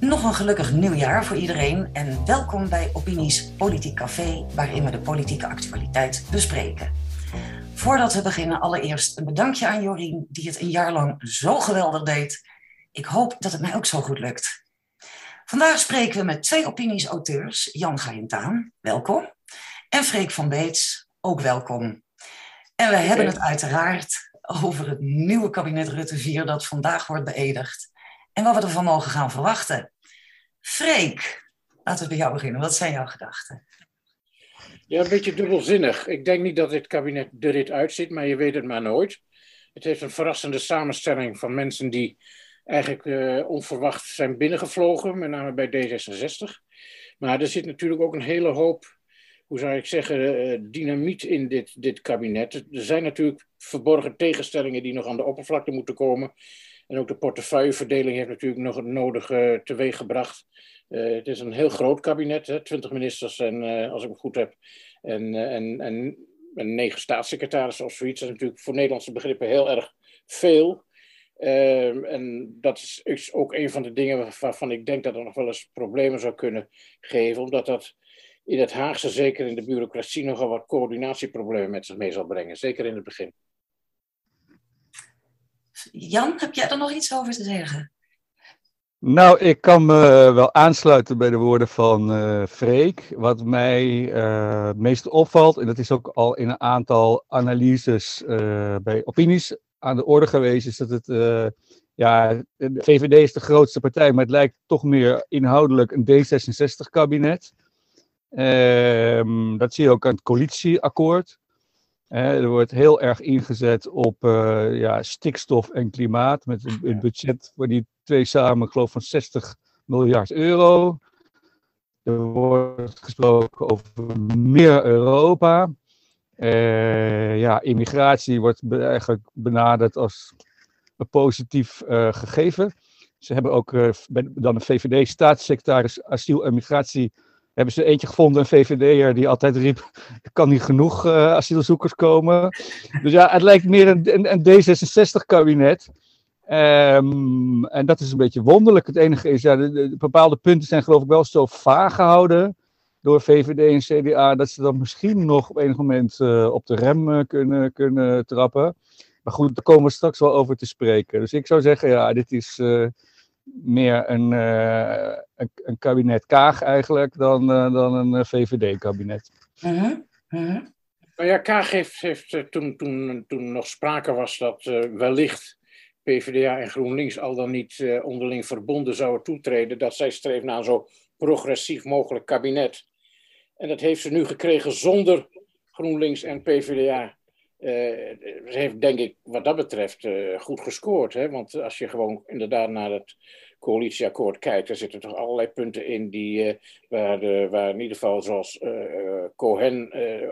Nog een gelukkig nieuwjaar voor iedereen en welkom bij Opinies Politiek Café, waarin we de politieke actualiteit bespreken. Voordat we beginnen, allereerst een bedankje aan Jorien, die het een jaar lang zo geweldig deed. Ik hoop dat het mij ook zo goed lukt. Vandaag spreken we met twee opinies-auteurs, Jan Gajentaan, welkom, en Freek van Beets, ook welkom. En we hebben het uiteraard over het nieuwe kabinet Rutte 4 dat vandaag wordt beëdigd en wat we ervan mogen gaan verwachten. Freek, laten we bij jou beginnen. Wat zijn jouw gedachten? Ja, een beetje dubbelzinnig. Ik denk niet dat dit kabinet er dit uitziet, maar je weet het maar nooit. Het heeft een verrassende samenstelling van mensen die eigenlijk uh, onverwacht zijn binnengevlogen, met name bij D66. Maar er zit natuurlijk ook een hele hoop, hoe zou ik zeggen, uh, dynamiet in dit, dit kabinet. Er zijn natuurlijk verborgen tegenstellingen die nog aan de oppervlakte moeten komen. En ook de portefeuilleverdeling heeft natuurlijk nog het nodige teweeg gebracht. Uh, het is een heel groot kabinet, hè, 20 ministers en, als ik het goed heb, en, en, en, en, negen staatssecretarissen of zoiets. Dat is natuurlijk voor Nederlandse begrippen heel erg veel. Ehm, en dat is, ook een van de dingen waarvan ik denk dat er nog wel eens problemen zou kunnen geven, omdat dat in het Haagse, zeker in de bureaucratie, nogal wat coördinatieproblemen met zich mee zal brengen, zeker in het begin. Jan, heb jij er nog iets over te zeggen? Nou, ik kan me wel aansluiten bij de woorden van uh, Freek. Wat mij uh, het meest opvalt, en dat is ook al in een aantal analyses uh, bij opinies aan de orde geweest, is dat het, ja, de VVD is de grootste partij, maar het lijkt toch meer inhoudelijk een D66-kabinet. Ehm, dat zie je ook aan het coalitieakkoord er wordt heel erg ingezet op uh, ja, stikstof en klimaat. Met een, een, budget voor die twee samen, geloof van 60 miljard euro. Er wordt gesproken over meer Europa. Uh, ja, immigratie wordt eigenlijk benaderd als een positief uh, gegeven. Ze hebben ook dan een VVD-staatssecretaris asiel en migratie hebben ze eentje gevonden, een VVD'er, die altijd riep: er kan niet genoeg uh, asielzoekers komen. Dus ja, het lijkt meer een, een, een D66-kabinet. Um, ehm, en dat is een beetje wonderlijk. Het enige is, ja, de, de, bepaalde punten zijn geloof ik wel zo vaag gehouden door VVD en CDA, dat ze dan misschien nog op enig moment uh, op de rem uh, kunnen, kunnen trappen. Maar goed, daar komen we straks wel over te spreken. Dus ik zou zeggen, ja, dit is meer een, uh, een, een, kabinet Kaag eigenlijk dan, uh, dan een eh, VVD-kabinet. -huh. -huh. Nou ja, Kaag heeft, heeft toen, toen, toen nog sprake was dat wellicht PvdA en GroenLinks al dan niet onderling verbonden zouden toetreden, dat zij streeft naar een zo progressief mogelijk kabinet. En dat heeft ze nu gekregen zonder GroenLinks en PvdA. Ze heeft denk ik wat dat betreft goed gescoord. Hè? Want als je gewoon inderdaad naar het coalitieakkoord kijkt, er zitten toch allerlei punten in die, uh, waar, de, waar in ieder geval, zoals uh, Cohen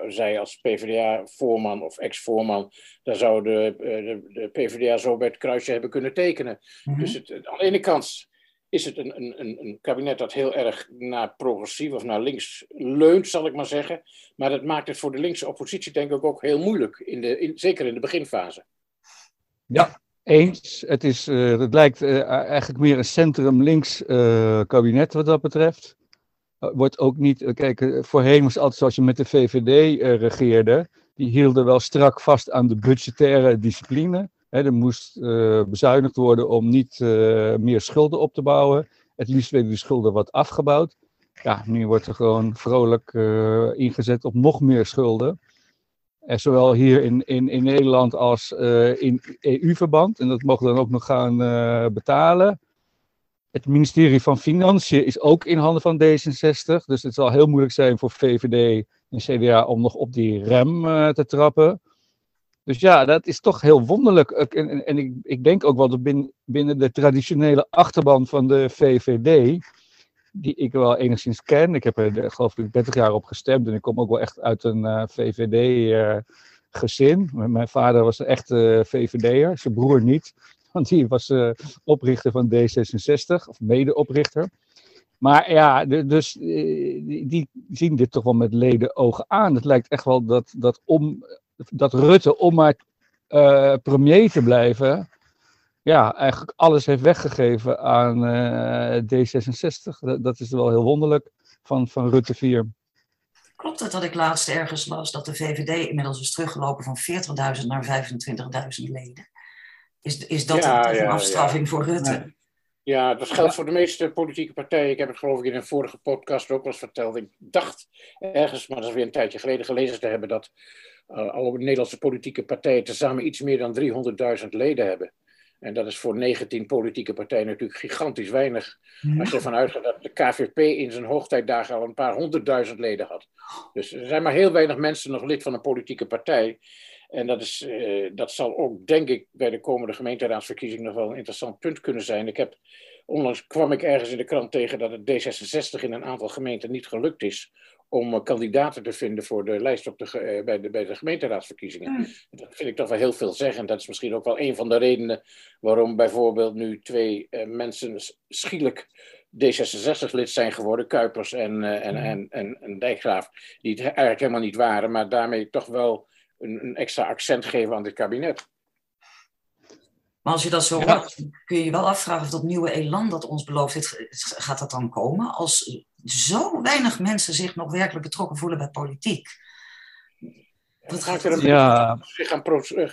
zei als PvdA-voorman of ex-voorman, daar zou de, de, de, PvdA zo bij het kruisje hebben kunnen tekenen. Mm -hmm. Dus het, aan de ene kant is het een, een, een kabinet dat heel erg naar progressief of naar links leunt, zal ik maar zeggen. Maar dat maakt het voor de linkse oppositie denk ik ook heel moeilijk, in de, in, zeker in de beginfase. Ja, eens. Het, is, uh, het lijkt uh, eigenlijk meer een centrum-links uh, kabinet wat dat betreft. wordt ook niet. kijk, voorheen was altijd zoals je met de VVD regeerde. Die hielden wel strak vast aan de budgettaire discipline. Hè, er moest bezuinigd worden om niet meer schulden op te bouwen. Het liefst werden die schulden wat afgebouwd. Ja, nu wordt er gewoon vrolijk ingezet op nog meer schulden. En zowel hier in, in, in Nederland als in EU-verband. En dat mogen we dan ook nog gaan betalen. Het ministerie van Financiën is ook in handen van D66. Dus het zal heel moeilijk zijn voor VVD en CDA om nog op die rem te trappen. Dus ja, dat is toch heel wonderlijk. En, en, en ik, ik, denk ook wel dat binnen, binnen de traditionele achterban van de VVD die ik wel enigszins ken. Ik heb er geloof ik 30 jaar op gestemd en ik kom ook wel echt uit een eh, VVD-gezin. Uh, mijn vader was een echte VVD'er, zijn broer niet, want die was oprichter van D66, of medeoprichter. Maar ja, dus die, zien dit toch wel met leden ogen aan. Het lijkt echt wel dat, dat, om, dat Rutte om maar uh, premier te blijven, ja, eigenlijk alles heeft weggegeven aan uh, D66. Dat, dat, is wel heel wonderlijk van, van Rutte 4. Klopt het dat ik laatst ergens las dat de VVD inmiddels is teruggelopen van 40.000 naar 25.000 leden? Is, is dat ja, een, ja, afstraffing voor Rutte? Ja, dat geldt voor de meeste politieke partijen. Ik heb het geloof ik in een vorige podcast ook wel eens verteld. Ik dacht ergens, maar dat is weer een tijdje geleden gelezen te hebben, dat alle Nederlandse politieke partijen tezamen iets meer dan 300.000 leden hebben. En dat is voor 19 politieke partijen natuurlijk gigantisch weinig. Als je ervan uitgaat dat de KVP in zijn hoogtijdagen al een paar honderdduizend leden had. Dus er zijn maar heel weinig mensen nog lid van een politieke partij. En dat, is, uh, dat zal ook, denk ik, bij de komende gemeenteraadsverkiezingen nog wel een interessant punt kunnen zijn. Ik heb, onlangs kwam ik ergens in de krant tegen dat het D66 in een aantal gemeenten niet gelukt is om uh, kandidaten te vinden voor de lijst op de, uh, bij, de, bij de gemeenteraadsverkiezingen. Dat vind ik toch wel heel veel zeggen. Dat is misschien ook wel een van de redenen waarom bijvoorbeeld nu twee mensen schielijk D66-lid zijn geworden, Kuipers en, en, en, en, en Dijkgraaf, die het eigenlijk helemaal niet waren, maar daarmee toch wel een, een extra accent geven aan dit kabinet. Maar als je dat zo ja. hoort, kun je je wel afvragen of dat nieuwe elan dat ons belooft, gaat dat dan komen? Als zo weinig mensen zich nog werkelijk betrokken voelen bij politiek. Dat gaat er ja.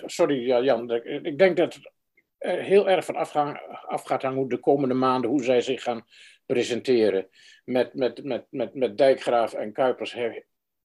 Sorry Jan, ik denk dat het heel erg van afgaat aan hoe de komende maanden, hoe zij zich gaan presenteren. Met, met, met, met, met Dijkgraaf en Kuipers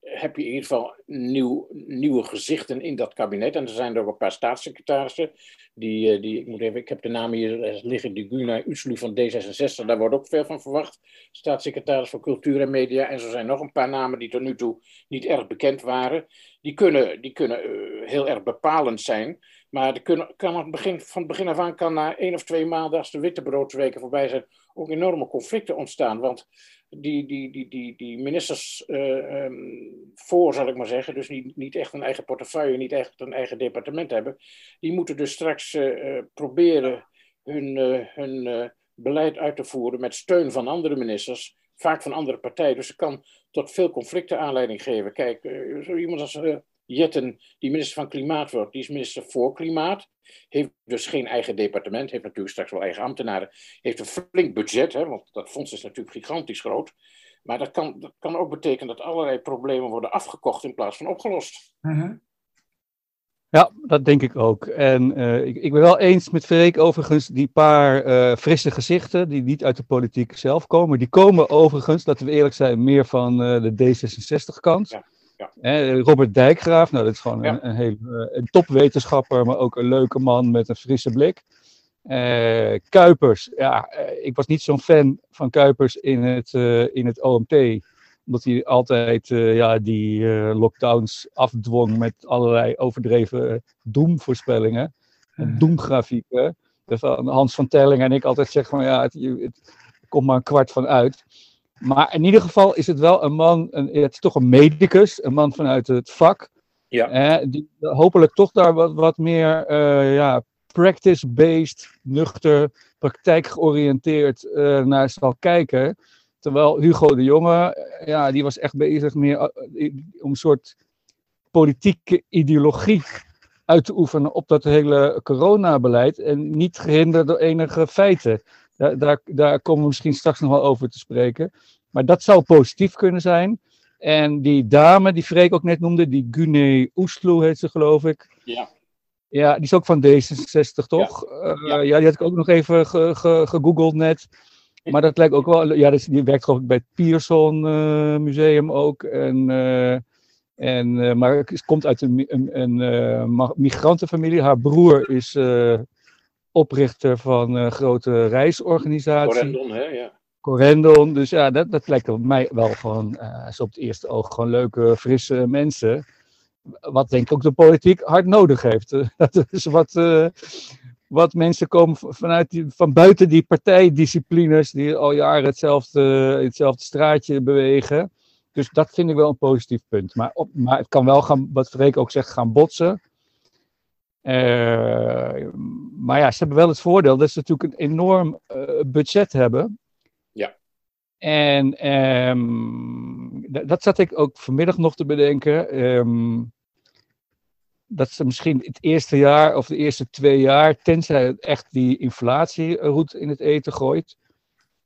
heb je in ieder geval nieuw, nieuwe gezichten in dat kabinet. En er zijn er ook een paar staatssecretarissen. Die, eh, die, ik, moet even, ik heb de naam hier liggen, die Guna Uslu van D66. Daar wordt ook veel van verwacht. Staatssecretaris voor Cultuur en Media. En zo zijn nog een paar namen die tot nu toe niet erg bekend waren. Die kunnen, die kunnen uh, heel erg bepalend zijn. Maar kunnen, kan het begin, van het begin af aan kan na één of twee maanden, als de wittebroodweken voorbij zijn, ook enorme conflicten ontstaan. Want die, die, die, die, die ministers uh, um, voor, zal ik maar zeggen, dus niet, niet echt een eigen portefeuille, niet echt een eigen departement hebben, die moeten dus straks uh, proberen hun, hun beleid uit te voeren met steun van andere ministers, vaak van andere partijen. Dus het kan tot veel conflicten aanleiding geven. Kijk, zo iemand als Jetten, die minister van Klimaat wordt, die is minister voor Klimaat. Heeft dus geen eigen departement, heeft natuurlijk straks wel eigen ambtenaren. Heeft een flink budget, hè, want dat fonds is natuurlijk gigantisch groot. Maar dat kan, dat kan ook betekenen dat allerlei problemen worden afgekocht in plaats van opgelost. Uh Ja, dat denk ik ook. En uh, ik, ik, ben wel eens met Freek overigens, die paar uh, frisse gezichten die niet uit de politiek zelf komen, die komen overigens, laten we eerlijk zijn, meer van uh, de D66-kant. Ja. Ja. Robert Dijkgraaf, nou, dat is gewoon een, een, hele, eh, een topwetenschapper, maar ook een leuke man met een frisse blik. Uh, Kuipers, ja, uh, ik was niet zo'n fan van Kuipers in het, uh, in het OMT. Omdat hij altijd ja, die lockdowns afdwong met allerlei overdreven doemvoorspellingen. En doemgrafieken. Hans van Telling en ik altijd zeggen van ja, het, het komt maar een kwart van uit. Maar in ieder geval is het wel een man, een, het is toch een medicus, een man vanuit het vak. Ja. die hopelijk toch daar wat, wat meer uh, ja, practice-based, nuchter, praktijkgeoriënteerd uh, naar zal kijken. Terwijl Hugo de Jonge, eh, ja, die was echt bezig meer om een soort politieke ideologie uit te oefenen op dat hele coronabeleid. En niet gehinderd door enige feiten. Daar, daar, daar komen we misschien straks nog wel over te spreken. Maar dat zou positief kunnen zijn. En die dame die Freek ook net noemde, die Gune Oesloe heet ze geloof ik. Ja. Ja, die is ook van D66 toch? Ja, uh, ja. ja die had ik ook nog even ge, ge, gegoogeld net. Maar dat lijkt ook wel, ja, die werkt geloof ik bij het Pearson uh, Museum ook. En, uh, en, maar het komt uit een, een, een migrantenfamilie. Haar broer is oprichter van een grote reisorganisatie. Corendon, hè? Ja. Corendon, dus ja, dat, dat lijkt op mij wel gewoon, uh, zo op het eerste oog, gewoon leuke, frisse mensen. Wat denk ik ook de politiek hard nodig heeft. dat is wat, uh, wat mensen komen vanuit die, van buiten die partijdisciplines, die al jaren hetzelfde, hetzelfde straatje bewegen. Dus dat vind ik wel een positief punt. Maar, op, maar het kan wel gaan, wat Freek ook zegt, gaan botsen. Uh, maar ja, ze hebben wel het voordeel dat ze natuurlijk een enorm uh, budget hebben. Ja. En um, dat zat ik ook vanmiddag nog te bedenken. Um, dat ze misschien het eerste jaar of de eerste twee jaar, tenzij echt die inflatieroute in het eten gooit,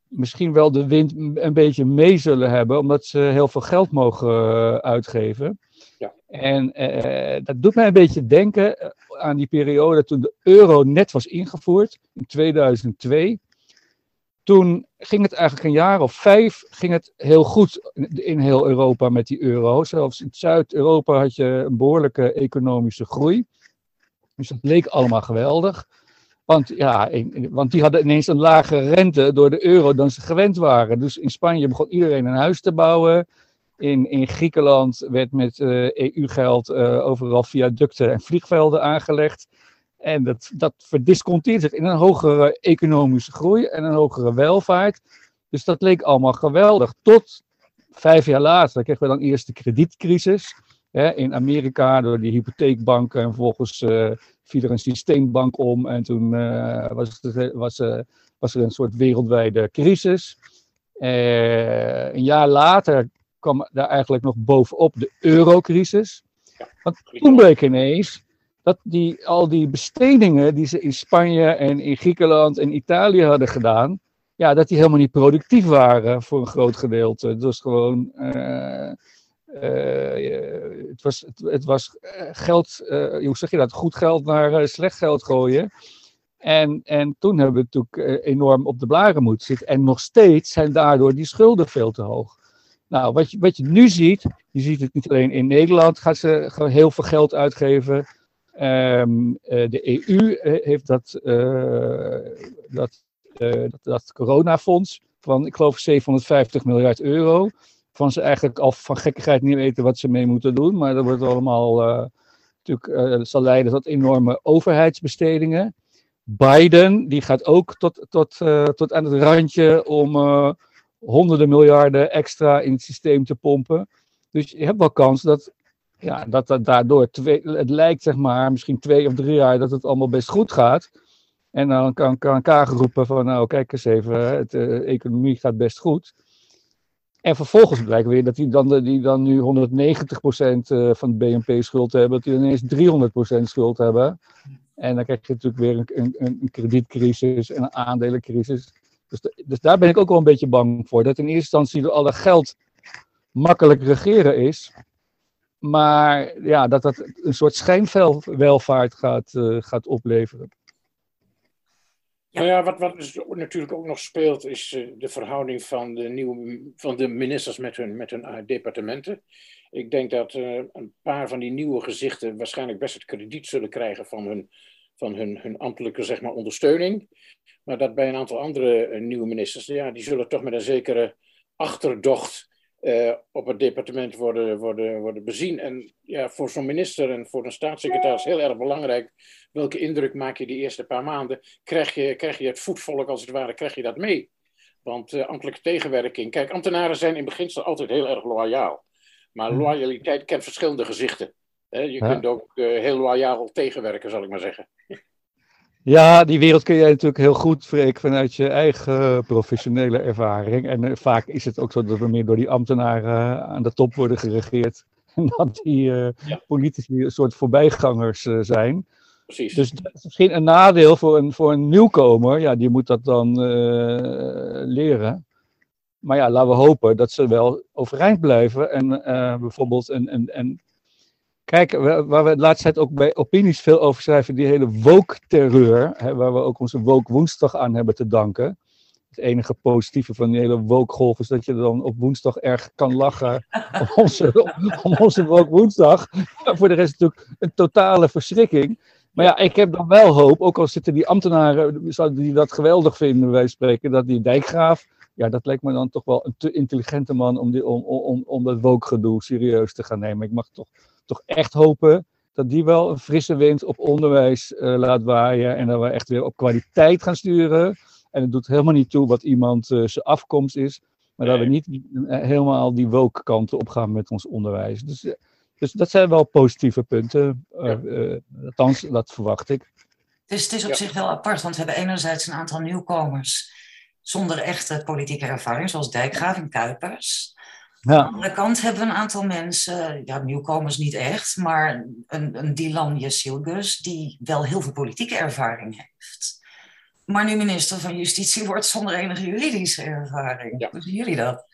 misschien wel de wind een beetje mee zullen hebben, omdat ze heel veel geld mogen eh, uitgeven. Ja. En uh, dat doet mij een beetje denken aan die periode toen de euro net was ingevoerd, in 2002 toen ging het eigenlijk een jaar of vijf ging het heel goed in heel Europa met die euro. Zelfs in Zuid-Europa had je een behoorlijke economische groei. Dus dat leek allemaal geweldig. Want, ja, want die hadden ineens een lagere rente door de euro dan ze gewend waren. Dus in Spanje begon iedereen een huis te bouwen. In, in Griekenland werd met EU-geld eh, e uh, overal viaducten en vliegvelden aangelegd. En dat, dat verdisconteert zich in een hogere economische groei en een hogere welvaart. Dus dat leek allemaal geweldig. Tot vijf jaar later kregen we dan eerst de kredietcrisis. Hè, in Amerika door die hypotheekbanken. En vervolgens uh, viel er een systeembank om. En toen was, was, was, er een soort wereldwijde crisis. een jaar later kwam daar eigenlijk nog bovenop de eurocrisis. Want toen bleek ineens dat die, al die bestedingen die ze in Spanje en in Griekenland en Italië hadden gedaan, ja, dat die helemaal niet productief waren voor een groot gedeelte. Het was gewoon, uh, uh, het was, het, het was eh, geld, hoe zeg je dat, goed geld naar slecht geld gooien. En, en toen hebben we natuurlijk enorm op de blaren moeten zitten. En nog steeds zijn daardoor die schulden veel te hoog. Nou, wat je, wat je nu ziet, je ziet het niet alleen in Nederland, gaan ze heel veel geld uitgeven Um, de EU eh, heeft dat, dat, uh, dat, dat, coronafonds van, ik geloof, 750 miljard euro. Van ze eigenlijk al van gekkigheid niet weten wat ze mee moeten doen. Maar dat wordt allemaal natuurlijk, zal leiden tot enorme overheidsbestedingen. Biden, die gaat ook tot, tot, tot aan het randje om honderden miljarden extra in het systeem te pompen. Dus je hebt wel kans dat ja, dat daardoor, twee, het lijkt zeg maar misschien twee of drie jaar dat het allemaal best goed gaat. En dan kan, kan Kaag roepen van nou kijk eens even, de eh, economie gaat best goed. En vervolgens blijkt weer dat die dan, die dan nu 190% eh, van de BNP schuld hebben, dat die ineens 300% schuld hebben. En dan krijg je natuurlijk weer een, een, een kredietcrisis en een aandelencrisis. Dus, dus daar ben ik ook wel een beetje bang voor. Dat in eerste instantie door alle geld makkelijk regeren is. Maar ja, dat dat een soort schijnwelvaart gaat, uh, gaat opleveren. Ja. Nou ja, wat, wat dus natuurlijk ook nog speelt, is uh, de verhouding van de, nieuwe, van de ministers met hun, met hun uh, departementen. Ik denk dat een paar van die nieuwe gezichten waarschijnlijk best het krediet zullen krijgen van hun, van hun, hun ambtelijke zeg maar, ondersteuning. Maar dat bij een aantal andere nieuwe ministers, ja, die zullen toch met een zekere achterdocht uh, op het departement worden, worden, worden bezien. En ja, voor zo'n minister en voor een staatssecretaris heel erg belangrijk. Welke indruk maak je die eerste paar maanden? Krijg je, krijg je het voetvolk als het ware, krijg je dat mee? Want uh, ambtelijke tegenwerking. Kijk, ambtenaren zijn in beginsel altijd heel erg loyaal. Maar hmm. loyaliteit kent verschillende gezichten. Je kunt ook uh, heel loyaal tegenwerken, zal ik maar zeggen. Ja, die wereld kun jij natuurlijk heel goed, Freek, vanuit je eigen professionele ervaring. En uh, vaak is het ook zo dat we meer door die ambtenaren uh, aan de top worden geregeerd. En dat die uh, ja. politici een soort voorbijgangers zijn. Precies. Dus dat is misschien een nadeel voor een, voor een nieuwkomer. Ja, die moet dat dan leren. Maar ja, laten we hopen dat ze wel overeind blijven. En bijvoorbeeld een, een, een Kijk, waar we de laatste tijd ook bij opinies veel over schrijven, die hele woke-terreur, waar we ook onze woke woensdag aan hebben te danken. Het enige positieve van die hele woke-golf is dat je dan op woensdag erg kan lachen om onze, om onze woke woensdag. Maar voor de rest natuurlijk een totale verschrikking. Maar ja, ik heb dan wel hoop, ook al zitten die ambtenaren die dat geweldig vinden, wij spreken, dat die dijkgraaf, ja, dat lijkt me dan toch wel een te intelligente man om, die, om, om, om dat woke-gedoe serieus te gaan nemen. Ik mag toch toch echt hopen dat die wel een frisse wind op onderwijs uh, laat waaien. En dat we echt weer op kwaliteit gaan sturen. En het doet helemaal niet toe wat iemand uh, zijn afkomst is. Maar dat we niet uh, helemaal die woke kanten op gaan met ons onderwijs. Dus, dus dat zijn wel positieve punten. Ja. althans, dat verwacht ik. Dus het is op ja. zich wel apart, want we hebben enerzijds een aantal nieuwkomers zonder echte politieke ervaring, zoals Dijkgraaf en Kuipers. Ja. Aan de andere kant hebben we een aantal mensen, ja, nieuwkomers niet echt, maar een, een Dylan Yesilgus die wel heel veel politieke ervaring heeft. Maar nu minister van Justitie wordt zonder enige juridische ervaring. Hoe zien jullie dat?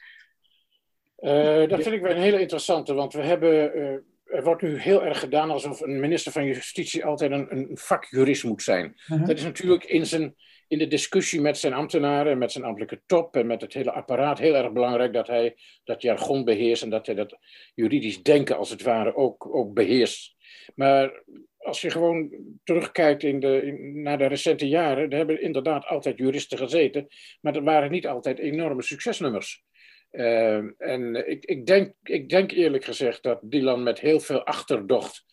Uh, dat vind ik wel een hele interessante, want we hebben, uh, er wordt nu heel erg gedaan alsof een minister van Justitie altijd een, een vakjurist moet zijn. Uh-huh. Dat is natuurlijk in, zijn, in de discussie met zijn ambtenaren, met zijn ambtelijke top en met het hele apparaat heel erg belangrijk dat hij dat jargon beheerst en dat hij dat juridisch denken als het ware ook, ook beheerst. Maar als je gewoon terugkijkt in de, naar de recente jaren, er hebben inderdaad altijd juristen gezeten, maar er waren niet altijd enorme succesnummers. Uh, en ik, ik, denk, ik denk eerlijk gezegd dat Dylan met heel veel achterdocht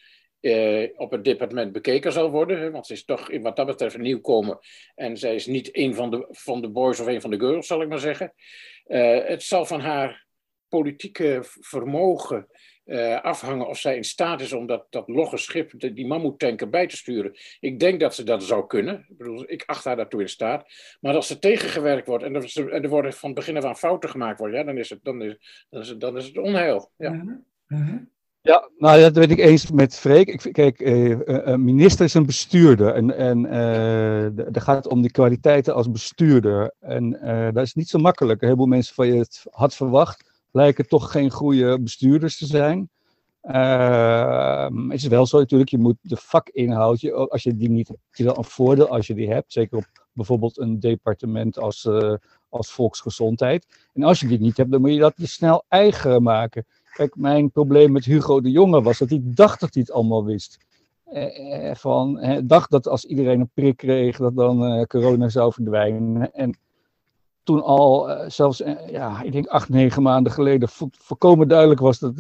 uh, op het departement bekeken zal worden. Hè, want ze is toch wat dat betreft een nieuwkomer. En zij is niet een van de, van de boys of een van de girls, zal ik maar zeggen. Uh, het zal van haar politieke vermogen uh, afhangen of zij in staat is om dat, dat logge schip, die mammoetanker, bij te sturen. Ik denk dat ze dat zou kunnen. Ik, bedoel, ik acht haar daartoe in staat. Maar als ze tegengewerkt wordt en er, er worden van begin af aan fouten gemaakt worden, ja, dan, is het, dan, is, dan, is het, onheil. Ja. Mm -hmm. Ja, nou dat weet ik eens met Freek. Ik, kijk, eh, een minister is een bestuurder en, en uh, er gaat het om die kwaliteiten als bestuurder. En uh, dat is niet zo makkelijk. Een heleboel mensen van je het had verwacht lijken toch geen goede bestuurders te zijn. Uh, het is wel zo natuurlijk, je moet de vakinhoud, je, als je die niet hebt, is wel een voordeel als je die hebt. Zeker op bijvoorbeeld een departement als, als volksgezondheid. En als je die niet hebt, dan moet je dat je snel eigen maken. Kijk, mijn probleem met Hugo de Jonge was dat hij dacht dat hij het allemaal wist. Eh, van, dacht dat als iedereen een prik kreeg, dat dan uh, corona zou verdwijnen. En toen al, uh, zelfs uh, ja, ik denk acht, negen maanden geleden, vo volkomen duidelijk was dat,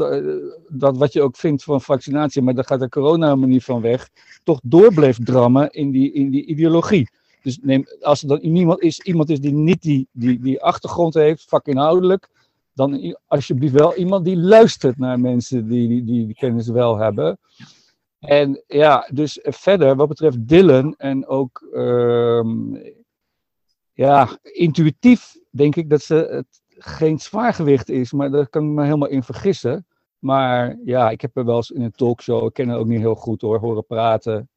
dat wat je ook vindt van vaccinatie, maar daar gaat de corona helemaal niet van weg, toch door bleef drammen in die, in die ideologie. Dus neem, als er dan iemand is, iemand is die niet die, die, die achtergrond heeft, vakinhoudelijk, dan alsjeblieft wel iemand die luistert naar mensen die die, die, die kennis wel hebben. En ja, dus verder, wat betreft Dylan en ook ehm, ja, intuïtief denk ik dat ze het geen zwaargewicht is, maar daar kan ik me helemaal in vergissen. Maar ja, ik heb er wel eens in een talkshow, ik ken haar ook niet heel goed hoor, horen praten.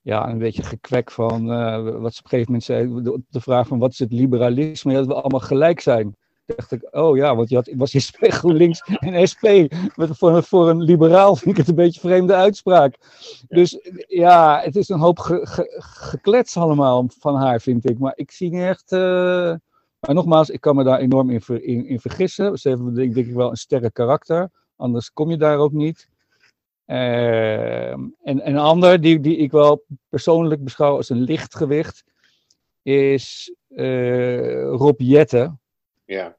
Ja, een beetje gekwek van uh, wat ze op een gegeven moment zei, de, de, vraag van wat is het liberalisme, dat we allemaal gelijk zijn dacht ik, oh ja, want je had, was SP GroenLinks en SP. Voor, voor een liberaal vind ik het een beetje een vreemde uitspraak. Dus ja, het is een hoop ge, ge, geklets allemaal van haar, vind ik. Maar ik zie niet echt... Uh... Maar nogmaals, ik kan me daar enorm in, ver, in, in vergissen. Ze hebben denk, denk ik wel een sterk karakter. Anders kom je daar ook niet. Uh, en, en een ander die, die ik wel persoonlijk beschouw als een lichtgewicht is uh, Rob Jette. Ja.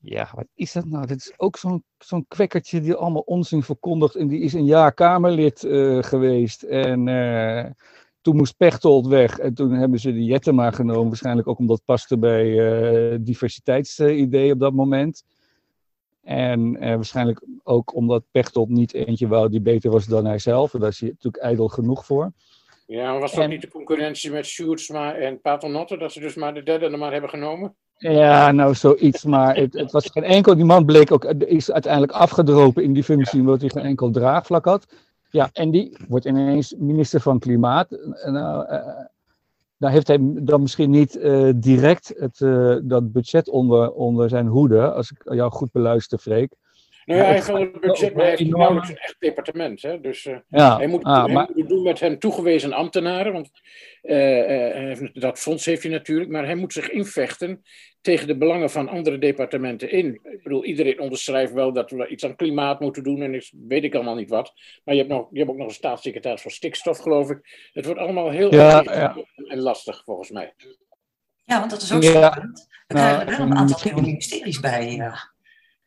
Ja, wat is dat nou? Dit is ook zo'n zo'n kwekkertje die allemaal onzin verkondigt. En die is een jaar Kamerlid uh, geweest. En uh, toen moest Pechtold weg. En toen hebben ze de Jettema genomen. Waarschijnlijk ook omdat het paste bij uh, diversiteitsidee op dat moment. En waarschijnlijk ook omdat Pechtold niet eentje wou die beter was dan hij zelf. Daar is hij natuurlijk ijdel genoeg voor. Ja, maar was dat en... niet de concurrentie met Sjoerdsma en Paternotte? Dat ze dus maar de derde er maar hebben genomen? Ja, nou zoiets, maar het, het, was geen enkel. Die man bleek ook, is uiteindelijk afgedropen in die functie, omdat hij geen enkel draagvlak had. Ja, en die wordt ineens minister van Klimaat. Nou, uh, nou heeft hij dan misschien niet uh, direct het, uh, dat budget onder, onder zijn hoede, als ik jou goed beluister, Freek. Nou ja, hij heeft wel een budget, maar hij heeft nauwelijks een echt departement. Hè? Dus uh, ja, hij moet, ah, hij maar... moet doen met hem toegewezen ambtenaren. Want uh, dat fonds heeft hij natuurlijk. Maar hij moet zich invechten tegen de belangen van andere departementen in. Ik bedoel, iedereen onderschrijft wel dat we iets aan klimaat moeten doen. En ik, weet ik allemaal niet wat. Maar je hebt, nog, je hebt ook nog een staatssecretaris voor stikstof, geloof ik. Het wordt allemaal heel ja, ja. en lastig, volgens mij. Ja, want dat is ook zo spannend. We krijgen er wel een aantal nieuwe ministeries bij. Ja.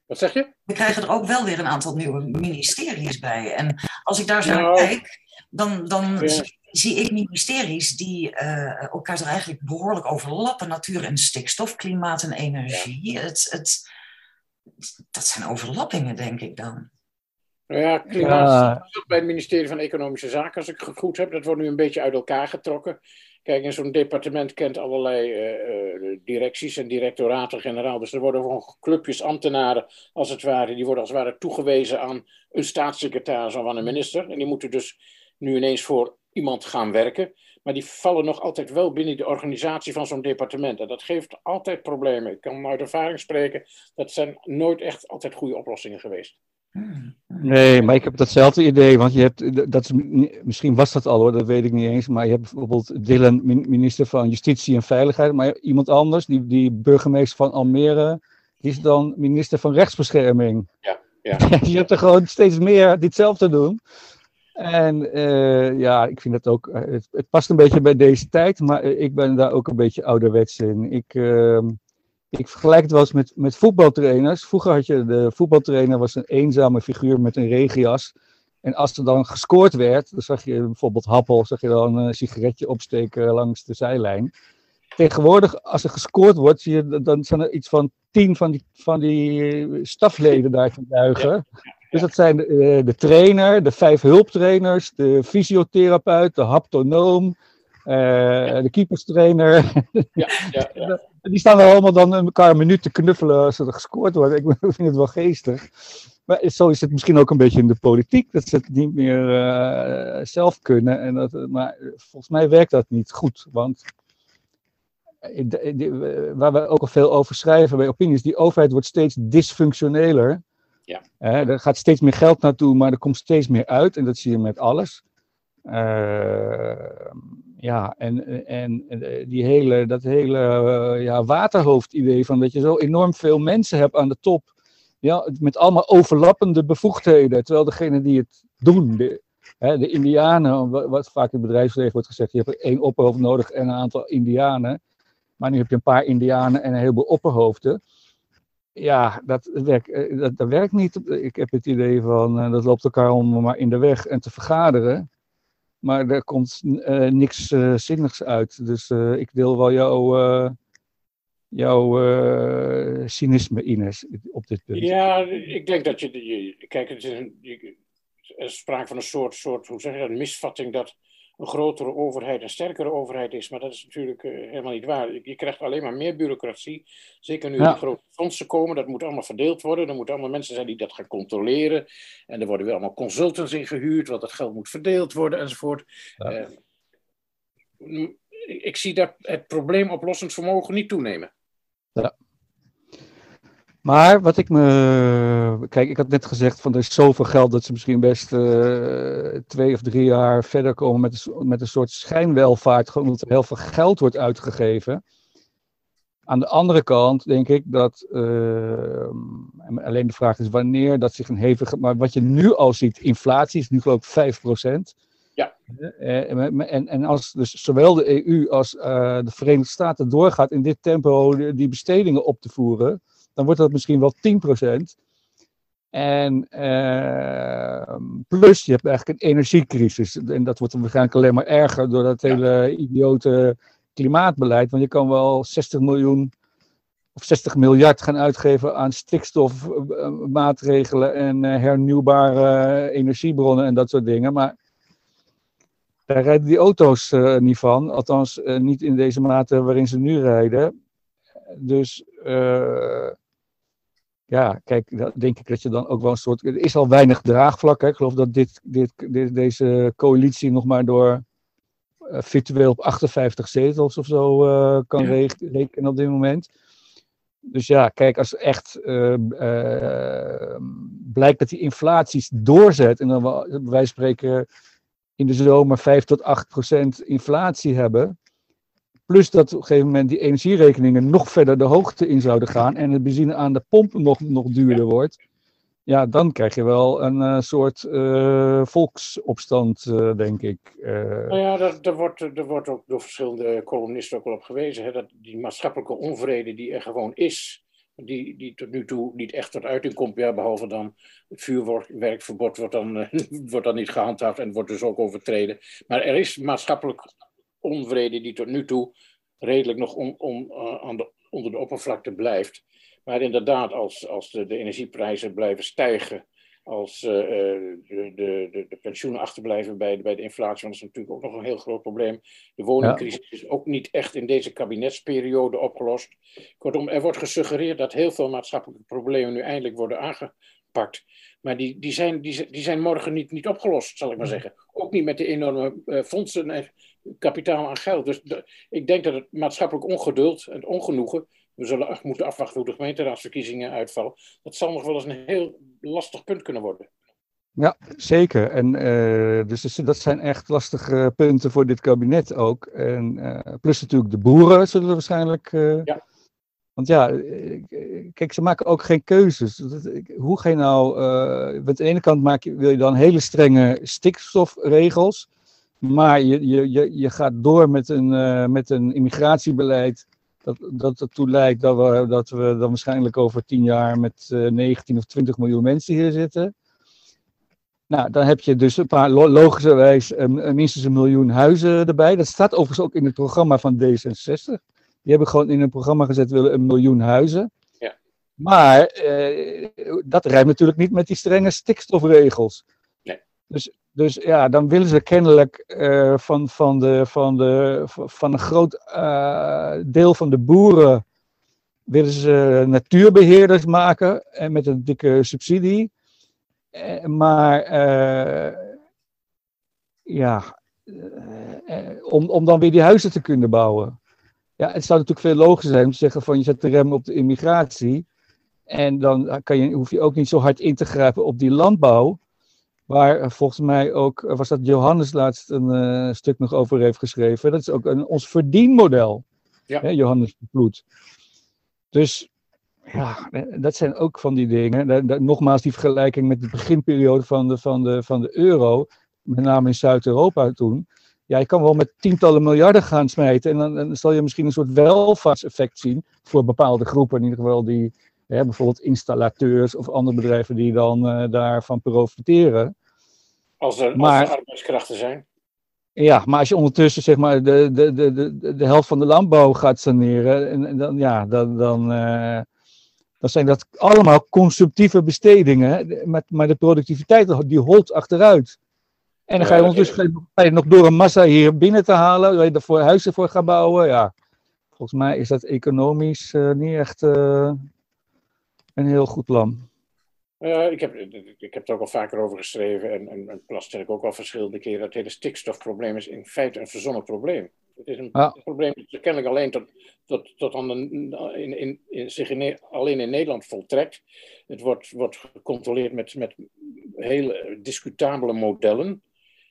Wat zeg je? We krijgen er ook wel weer een aantal nieuwe ministeries bij. En als ik daar zo naar nou. kijk, dan, dan zie ik ministeries die uh, elkaar toch eigenlijk behoorlijk overlappen. Natuur en stikstof, klimaat en energie. Ja. Het, het, dat zijn overlappingen, denk ik dan. Nou ja, klimaat ja. bij het ministerie van Economische Zaken, als ik het goed heb. Dat wordt nu een beetje uit elkaar getrokken. Kijk, in zo'n departement kent allerlei uh, directies en directoraten-generaal. Dus er worden gewoon clubjes ambtenaren, als het ware, die worden als het ware toegewezen aan een staatssecretaris of aan een minister. En die moeten dus nu ineens voor iemand gaan werken. Maar die vallen nog altijd wel binnen de organisatie van zo'n departement. En dat geeft altijd problemen. Ik kan uit ervaring spreken, dat zijn nooit echt altijd goede oplossingen geweest. Nee, maar ik heb datzelfde idee, want je hebt, dat is, misschien was dat al hoor, dat weet ik niet eens, maar je hebt bijvoorbeeld Dylan, minister van Justitie en Veiligheid, maar iemand anders, die, die burgemeester van Almere, die is dan minister van Rechtsbescherming. Ja, ja. je hebt er gewoon steeds meer ditzelfde doen. En uh, ja, ik vind dat ook, eh, het, het, past een beetje bij deze tijd, maar ik ben daar ook een beetje ouderwets in. Ik, uh, ik vergelijk het wel eens met, met voetbaltrainers. Vroeger had je de voetbaltrainer was een eenzame figuur met een regenjas. En als er dan gescoord werd, dan zag je bijvoorbeeld Happel, zag je dan een sigaretje opsteken langs de zijlijn. Tegenwoordig, als er gescoord wordt, zie je, dan zijn er iets van tien van die, van die stafleden daar buigen. Dus dat zijn de, eh, de, trainer, de vijf hulptrainers, de fysiotherapeut, de haptonoom, uh, de keeperstrainer. Ja, ja, ja. Die staan er allemaal dan elkaar een minuut te knuffelen als er gescoord wordt. Ik vind het wel geestig. Maar zo is het misschien ook een beetje in de politiek, dat ze het niet meer uh, zelf kunnen. En dat, maar volgens mij werkt dat niet goed. Want waar we ook al veel over schrijven bij opinies, die overheid wordt steeds dysfunctioneler. Ja. er gaat steeds meer geld naartoe, maar er komt steeds meer uit. En dat zie je met alles. Uh, ja, en, en, eh, die hele, dat hele uh, ja, waterhoofdidee van dat je zo enorm veel mensen hebt aan de top. Ja, met allemaal overlappende bevoegdheden. Terwijl degene die het doen, de, hè, de Indianen, wat vaak in het bedrijfsleven wordt gezegd, je hebt één opperhoofd nodig en een aantal Indianen. Maar nu heb je een paar Indianen en een heleboel opperhoofden. Ja, dat werkt, dat, dat werkt niet. Ik heb het idee van, dat loopt elkaar om maar in de weg en te vergaderen. Maar er komt uh, niks uh, zinnigs uit. Dus uh, ik deel wel jouw, jouw cynisme, Ines, op dit punt. Ja, ik denk dat je. kijk, het is een, je, er sprake van een soort, soort, hoe zeg je misvatting dat een grotere overheid een sterkere overheid is. Maar dat is natuurlijk uh, helemaal niet waar. Je, krijgt alleen maar meer bureaucratie. Zeker nu ja. er grote fondsen komen. Dat moet allemaal verdeeld worden. Er moeten allemaal mensen zijn die dat gaan controleren. En er worden weer allemaal consultants ingehuurd. Want dat geld moet verdeeld worden enzovoort. Ja. Uh, ik zie dat het probleemoplossend vermogen niet toenemen. Ja. Maar wat ik me. Kijk, ik had net gezegd van er is zoveel geld dat ze misschien best uh, twee of drie jaar verder komen met een, met een soort schijnwelvaart. Gewoon omdat er heel veel geld wordt uitgegeven. Aan de andere kant denk ik dat. Uh, alleen de vraag is wanneer dat zich een hevige. Maar wat je nu al ziet, inflatie is nu geloof ik 5%. Ja. En, en, en als dus zowel de EU als uh, de Verenigde Staten doorgaat in dit tempo die bestedingen op te voeren dan wordt dat misschien wel 10%. En uh, plus, je hebt eigenlijk een energiecrisis. En dat wordt waarschijnlijk alleen maar erger door dat hele idiote klimaatbeleid. Want je kan wel 60 miljoen of 60 miljard gaan uitgeven aan stikstofmaatregelen en uh, hernieuwbare energiebronnen en dat soort dingen. Maar daar rijden die auto's uh, niet van. Althans, niet in deze mate waarin ze nu rijden. Dus ja, kijk, dan denk ik dat je dan ook wel een soort. Er is al weinig draagvlak. Hè? Ik geloof dat dit, dit, dit, deze coalitie nog maar door uh, virtueel op 58 zetels of zo uh, kan ja. rekenen op dit moment. Dus ja, kijk, als echt uh, blijkt dat die inflaties doorzet en dan wij spreken in de zomer 5 tot 8 procent inflatie hebben, Plus dat op een gegeven moment die energierekeningen nog verder de hoogte in zouden gaan en de benzine aan de pomp nog, nog duurder wordt. Ja, dan krijg je wel een uh, soort uh, volksopstand, uh, denk ik. Nou ja, daar, wordt, er wordt ook door verschillende columnisten ook al op gewezen. Hè, dat die maatschappelijke onvrede die er gewoon is, die, die tot nu toe niet echt tot uiting komt, ja, behalve dan het vuurwerkverbod wordt dan, wordt dan niet gehandhaafd en wordt dus ook overtreden. Maar er is maatschappelijk onvrede die tot nu toe redelijk nog on, on, uh, aan de, onder de oppervlakte blijft. Maar inderdaad, als, als de, de, energieprijzen blijven stijgen als uh, de, de, de, pensioenen achterblijven bij de, bij de inflatie, want dat is natuurlijk ook nog een heel groot probleem. De woningcrisis is ook niet echt in deze kabinetsperiode opgelost. Kortom, er wordt gesuggereerd dat heel veel maatschappelijke problemen nu eindelijk worden aangepakt. Maar die, die, zijn, die, die zijn morgen niet, niet opgelost, zal ik maar zeggen. Ook niet met de enorme uh, fondsen en kapitaal aan geld. Dus ik denk dat het maatschappelijk ongeduld en ongenoegen we zullen moeten afwachten hoe de gemeenteraadsverkiezingen uitvallen. Dat zal nog wel eens een heel lastig punt kunnen worden. Ja, zeker. En uh, dus dat zijn echt lastige punten voor dit kabinet ook. En uh, plus natuurlijk de boeren zullen waarschijnlijk. Uh, ja. Want ja, kijk, ze maken ook geen keuzes. Hoe ga je nou. aan de ene kant maak je, wil je dan hele strenge stikstofregels. Maar je, je, je, je gaat door met een, met een immigratiebeleid dat, dat ertoe lijkt dat we, dat we dan waarschijnlijk over tien jaar met uh, eh, 19 of 20 miljoen mensen hier zitten. Nou, dan heb je dus een paar, logischerwijs, um, minstens een miljoen huizen erbij. Dat staat overigens ook in het programma van D66. Die hebben gewoon in een programma gezet, willen een miljoen huizen. Ja. Maar uh, dat rijmt natuurlijk niet met die strenge stikstofregels. Nee. Dus dus ja, dan willen ze kennelijk uh, van, van, de, van, de, van een groot uh, deel van de boeren willen ze natuurbeheerders maken en met een dikke subsidie. Maar ja, om, om dan weer die huizen te kunnen bouwen. Ja, het zou natuurlijk veel logischer zijn om te zeggen van je zet de rem op de immigratie. En dan kan je, hoef je ook niet zo hard in te grijpen op die landbouw. Waar eh, volgens mij ook, eh, was dat Johannes laatst een uh, stuk nog over heeft geschreven. Dat is ook een, ons verdienmodel. Ja. Hè, Johannes de Vloed. Dus ja, dat zijn ook van die dingen. nogmaals, die vergelijking met de beginperiode van de, van de, van de euro. Met name in Zuid-Europa toen. Ja, je kan wel met tientallen miljarden gaan smijten. En dan, dan zal je misschien een soort welvaartseffect zien. Voor bepaalde groepen in ieder geval die, bijvoorbeeld installateurs of andere bedrijven die dan uh, daarvan profiteren. Als er, maar, als er arbeidskrachten zijn. Ja, maar als je ondertussen zeg maar de, de, de, de, de helft van de landbouw gaat saneren, en, en dan, ja, dan, dan, uh, dan zijn dat allemaal consumptieve bestedingen, maar, maar de productiviteit die holt achteruit. En dan ga je ondertussen ga je nog door een massa hier binnen te halen, waar je ervoor huizen voor gaat bouwen. Ja, volgens mij is dat economisch uh, niet echt uh, een heel goed plan. Uh, ik, heb, ik heb er ook al vaker over geschreven en, en, en plas ik ook al verschillende keren. Het hele stikstofprobleem is in feite een verzonnen probleem. Het is een probleem dat kennelijk alleen tot, tot, tot aan in, in, in, zich in, alleen in Nederland voltrekt. Het wordt, wordt gecontroleerd met, met hele discutabele modellen.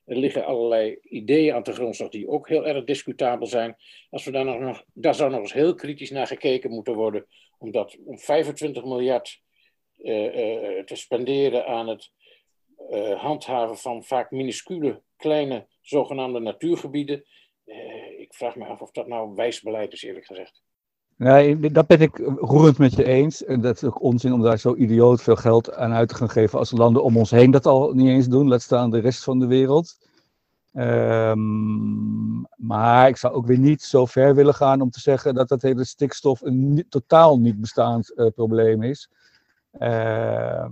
Er liggen allerlei ideeën aan de grondslag die ook heel erg discutabel zijn. Als we daar, nog, daar zou nog eens heel kritisch naar gekeken moeten worden, omdat om 25 miljard uh, te spenderen aan het uh, handhaven van vaak minuscule, kleine, zogenaamde natuurgebieden. ik vraag me af of dat nou wijs beleid is, eerlijk gezegd. Nee, dat ben ik roerend met je eens. En dat is ook onzin om daar zo idioot veel geld aan uit te gaan geven als landen om ons heen dat al niet eens doen. Laat staan de rest van de wereld. Um, maar ik zou ook weer niet zo ver willen gaan om te zeggen dat dat hele stikstof een totaal niet bestaand uh, probleem is. Ehm,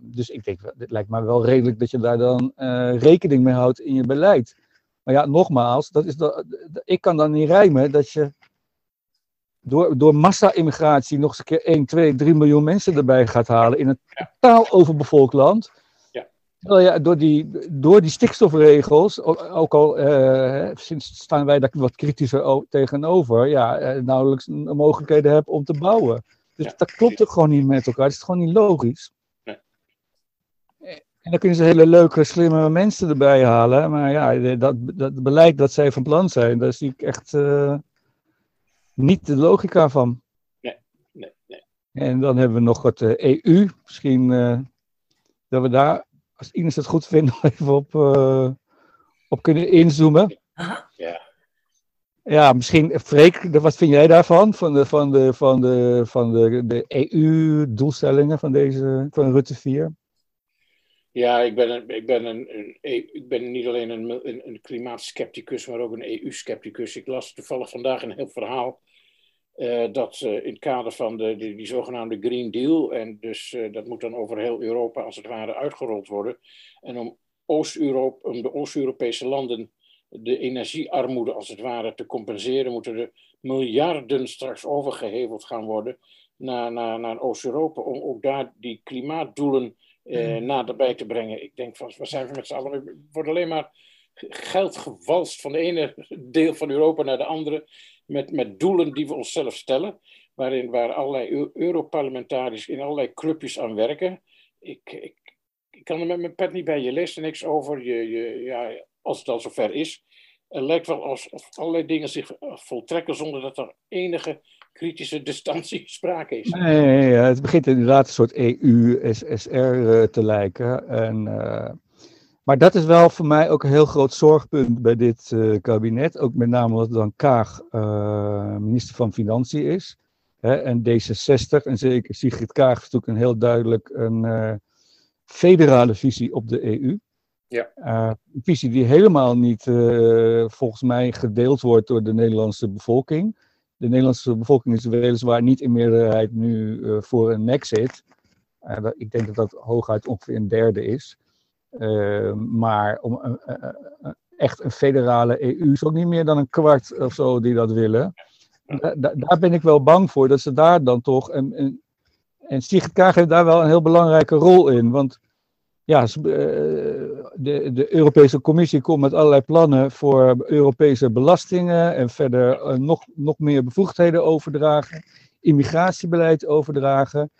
dus ik denk, het lijkt me wel redelijk dat je daar dan uh, rekening mee houdt in je beleid. Maar ja, nogmaals, dat is dat, ik kan dan niet rijmen dat je door, door massa-immigratie nog eens een keer 1, 2, 3 miljoen mensen erbij gaat halen in een totaal overbevolkt land. Ja, door, die, door die stikstofregels, ook al uh, staan wij daar wat kritischer tegenover, ja, uh, nauwelijks mogelijkheden hebben om te bouwen. Dus dat klopt ook gewoon niet met elkaar. Het is gewoon niet logisch. Nee. En dan kunnen ze hele leuke, slimme mensen erbij halen. Maar ja, dat, dat beleid dat zij van plan zijn, daar zie ik echt uh, niet de logica van. Nee, nee, nee. En dan hebben we nog eh, EU. Misschien uh, dat we daar, als Ines het goed vindt, even op, op kunnen inzoomen. Ja. Ja, misschien, Freek, wat vind jij daarvan? Van de, van de, van de, van de, de EU-doelstellingen van, deze, van Rutte 4? Ja, ik ben, een, ik ben, een, een, e, ik ben niet alleen een, een, een klimaatskepticus, maar ook een EU-skepticus. Ik las toevallig vandaag een heel verhaal dat in het kader van de, die, die, zogenaamde Green Deal, en dus dat moet dan over heel Europa als het ware uitgerold worden. En om, Oost-Europa, om de Oost-Europese landen de energiearmoede als het ware te compenseren, moeten er miljarden straks overgeheveld gaan worden naar, naar, naar Oost-Europa, om ook daar die klimaatdoelen eh, mm. naderbij te brengen. Ik denk van, we zijn met z'n allen, er wordt alleen maar geld gewalst van de ene deel van Europa naar de andere, met, met doelen die we onszelf stellen, waarin, waar allerlei Europarlementariërs in allerlei clubjes aan werken. Ik, ik, ik kan er met mijn pet niet bij, je leest er niks over, je, je, ja, als het al zover is. Het lijkt wel alsof allerlei dingen zich voltrekken zonder dat er enige kritische distantie sprake is. Nee, het begint inderdaad een soort EU-SSR eh, te lijken. En, uh, maar dat is wel voor mij ook een heel groot zorgpunt bij dit uh, kabinet. Ook met name omdat dan Kaag uh, minister van Financiën is. Hè, en D66, en zeker Sigrid Kaag, is natuurlijk een heel duidelijk een federale visie op de EU. Ja. een visie die helemaal niet volgens mij gedeeld wordt door de Nederlandse bevolking de Nederlandse bevolking is weliswaar niet in meerderheid nu voor een exit. Ik denk dat dat hooguit ongeveer een derde is. Uh, maar om echt een federale EU is ook niet meer dan een kwart of zo die dat willen. Da daar ben ik wel bang voor, dat ze daar dan toch. En, en, en Sigrid Kaag heeft daar wel een heel belangrijke rol in. Want ja, eh, de, de Europese Commissie komt met allerlei plannen voor Europese belastingen en verder eh, nog, nog meer bevoegdheden overdragen, immigratiebeleid overdragen.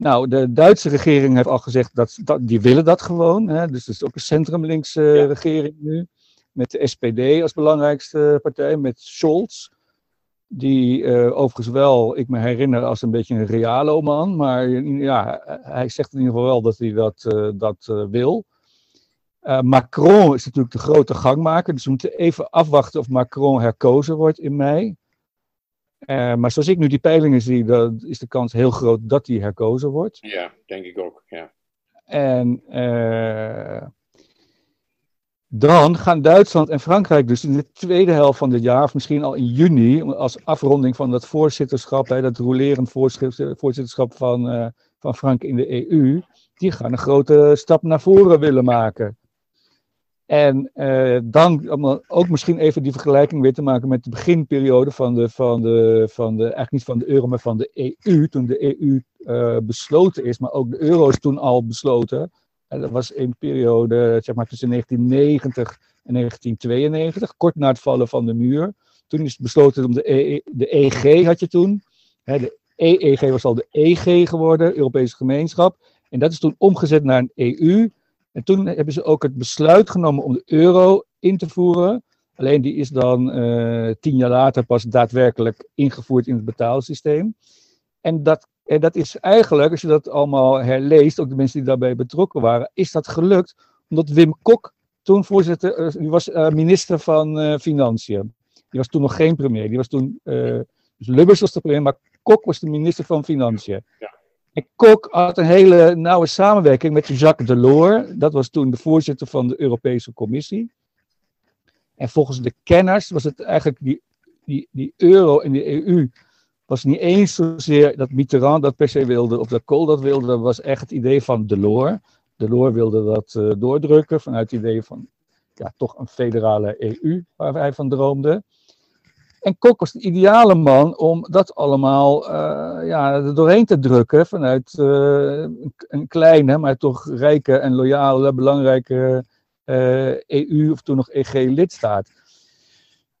Nou, de Duitse regering heeft al gezegd dat, dat die willen dat gewoon. Hè? Dus het is ook een centrumlinkse regering nu. Met de SPD als belangrijkste partij, met Scholz. Die uh, overigens wel, ik me herinner, als een beetje een realo man. Maar ja, hij zegt in ieder geval wel dat hij dat, uh, dat uh, wil. Macron is natuurlijk de grote gangmaker. Dus we moeten even afwachten of Macron herkozen wordt in mei. Maar zoals ik nu die peilingen zie, dan is de kans heel groot dat hij herkozen wordt. Ja, denk ik ook. Ja. En dan gaan Duitsland en Frankrijk dus in de tweede helft van dit jaar, of misschien al in juni, als afronding van dat voorzitterschap, hè, dat rolerend voorzitterschap van, uh, van Frankrijk in de EU, die gaan een grote stap naar voren willen maken. En uh, dan ook misschien even die vergelijking weer te maken met de beginperiode van de, van de, van de eigenlijk niet van de euro, maar van de EU, toen de EU eh, besloten is, maar ook de euro is toen al besloten. En dat was een periode zeg maar, tussen 1990 en 1992, kort na het vallen van de muur. Toen is besloten om de, e, de EG had je toen. Hè, de EEG was al de EG geworden, Europese gemeenschap. En dat is toen omgezet naar een EU. En toen hebben ze ook het besluit genomen om de euro in te voeren. Alleen die is dan uh, tien jaar later pas daadwerkelijk ingevoerd in het betaalsysteem. En dat en dat is eigenlijk, als je dat allemaal herleest, ook de mensen die daarbij betrokken waren, is dat gelukt omdat Wim Kok toen voorzitter, uh, die was uh, minister van uh, Financiën. Die was toen nog geen premier. Die was toen, dus Lubbers was de premier, maar Kok was de minister van Financiën. Ja. En Kok had een hele nauwe samenwerking met Jacques Delors. Dat was toen de voorzitter van de Europese Commissie. En volgens de kenners was het eigenlijk die, die, die euro en de EU was niet eens zozeer dat Mitterrand dat per se wilde of dat Kool dat wilde. Dat was echt het idee van Delors. Delors wilde dat uh, doordrukken vanuit het idee van ja, toch een federale EU waar hij van droomde. En Kok was de ideale man om dat allemaal uh, ja, er doorheen te drukken vanuit uh, een kleine, maar toch rijke en loyale, belangrijke EU of toen nog EG-lidstaat.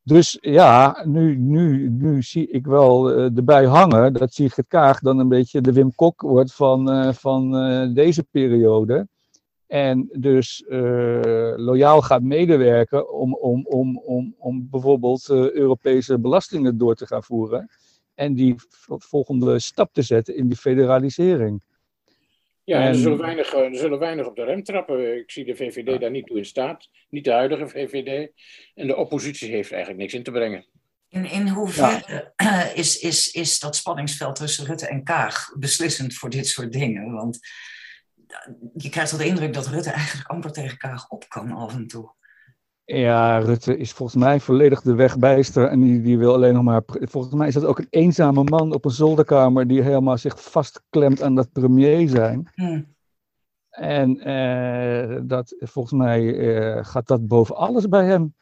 Dus ja, nu, nu, nu zie ik wel erbij hangen dat Sigrid Kaag dan een beetje de Wim Kok wordt van, van deze periode. En dus loyaal gaat medewerken om, om, om, om, om bijvoorbeeld Europese belastingen door te gaan voeren. En die volgende stap te zetten in die federalisering. Ja, en er, zullen weinig, er zullen weinig op de rem trappen. Ik zie de VVD daar niet toe in staat. Niet de huidige VVD. En de oppositie heeft eigenlijk niks in te brengen. In, in hoeverre ja. is, is, is dat spanningsveld tussen Rutte en Kaag beslissend voor dit soort dingen? Want je krijgt wel de indruk dat Rutte eigenlijk amper tegen Kaag op kan af en toe. Ja, Rutte is volgens mij volledig de wegbijster en die, die wil alleen nog maar... Volgens mij is dat ook een eenzame man op een zolderkamer die helemaal zich vastklemt aan dat premier zijn. Hm. En eh, dat, volgens mij eh, gaat dat boven alles bij hem.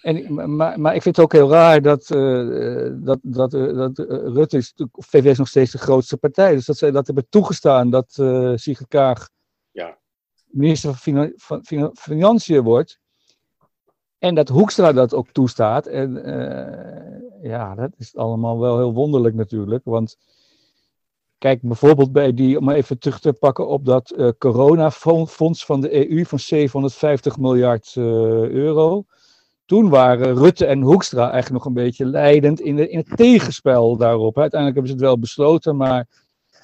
En, maar, maar ik vind het ook heel raar dat, eh, dat, dat, eh, dat eh, Rutte is, VVD is nog steeds de grootste partij. Dus dat ze dat hebben toegestaan dat eh Sigrid Kaag Ja. minister van, Finan- van Finan- Financiën wordt. En dat Hoekstra dat ook toestaat. En ja, dat is allemaal wel heel wonderlijk natuurlijk. Want kijk, bijvoorbeeld bij die, om even terug te pakken op dat coronafonds van de EU van 750 miljard euro. Toen waren Rutte en Hoekstra eigenlijk nog een beetje leidend in, de, in het tegenspel daarop. Uiteindelijk hebben ze het wel besloten, maar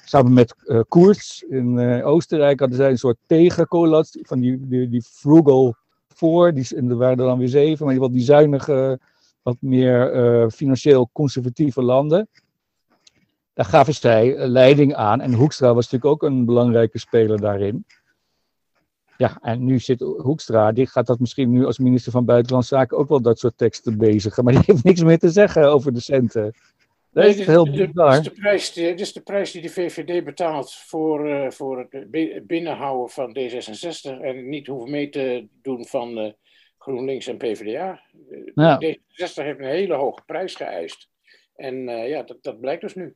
samen met eh Koerts in eh, Oostenrijk hadden zij een soort tegencoalitie van die, die, die frugal voor. Die, er waren er dan weer zeven, maar die, wat die zuinige, wat meer eh, financieel conservatieve landen. Daar gaven zij leiding aan. En Hoekstra was natuurlijk ook een belangrijke speler daarin. Ja, en nu zit Hoekstra, die gaat dat misschien nu als minister van Buitenlandse Zaken ook wel dat soort teksten bezigen. Maar die heeft niks meer te zeggen over de centen. Dat Nee, is dit- heel dit- dit is de prijs, dit is de prijs die de VVD betaalt voor, eh, voor het bi- binnenhouden van D66 en niet hoeven mee te doen van eh, GroenLinks en PvdA. Eh, Ja. D66 heeft een hele hoge prijs geëist. En ja, dat, dat blijkt dus nu.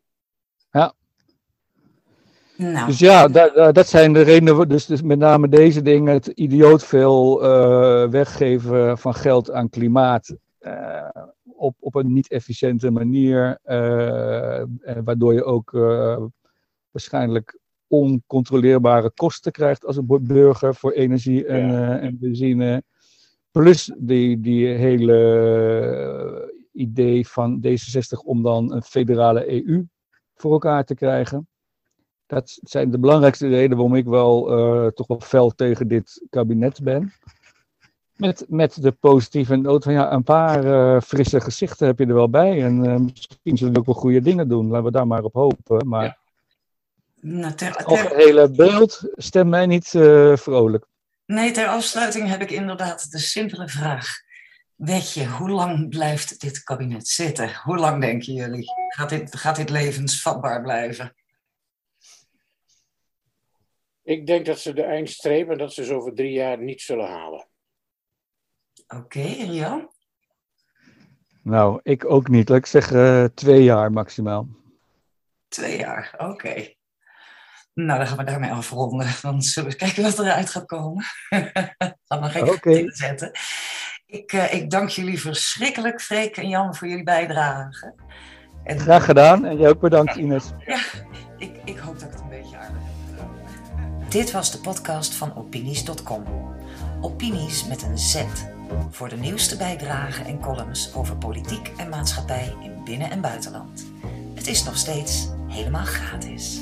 Nou, Dus ja, da- da- dat zijn de redenen. Dus, dus met name deze dingen. Het idioot veel eh, weggeven van geld aan klimaat. eh, op, op een niet efficiënte manier. eh, waardoor je ook eh, waarschijnlijk oncontroleerbare kosten krijgt als een bu- burger voor energie en, Ja. eh, en benzine. Plus die, die hele idee van D66 om dan een federale EU voor elkaar te krijgen. Dat zijn de belangrijkste redenen waarom ik wel eh, toch wel fel tegen dit kabinet ben. Met, met de positieve noot van ja, een paar eh, frisse gezichten heb je er wel bij. En eh, misschien zullen we ook wel goede dingen doen. Laten we daar maar op hopen. Maar Ja. nou, ter, het ter, algehele beeld stemt mij niet vrolijk. nee, ter afsluiting heb ik inderdaad de simpele vraag. Weet je, hoe lang blijft dit kabinet zitten? Hoe lang denken jullie? Gaat dit, gaat dit levensvatbaar blijven? Ik denk dat ze de eindstreep en dat ze ze over drie jaar niet zullen halen. Oké, en Jan? Nou, ik ook niet. Laat ik zeggen twee jaar maximaal. Twee jaar, oké. Nou, dan gaan we daarmee afronden. Dan zullen we kijken wat eruit gaat komen. Gaan we geen dingen zetten. Ik, eh, ik dank jullie verschrikkelijk, Freek en Jan, voor jullie bijdrage. En Graag gedaan. En jij ook bedankt, Ines. Dit was de podcast van Opinies.com. Opinies met een Z. Voor de nieuwste bijdragen en columns over politiek en maatschappij in binnen- en buitenland. Het is nog steeds helemaal gratis.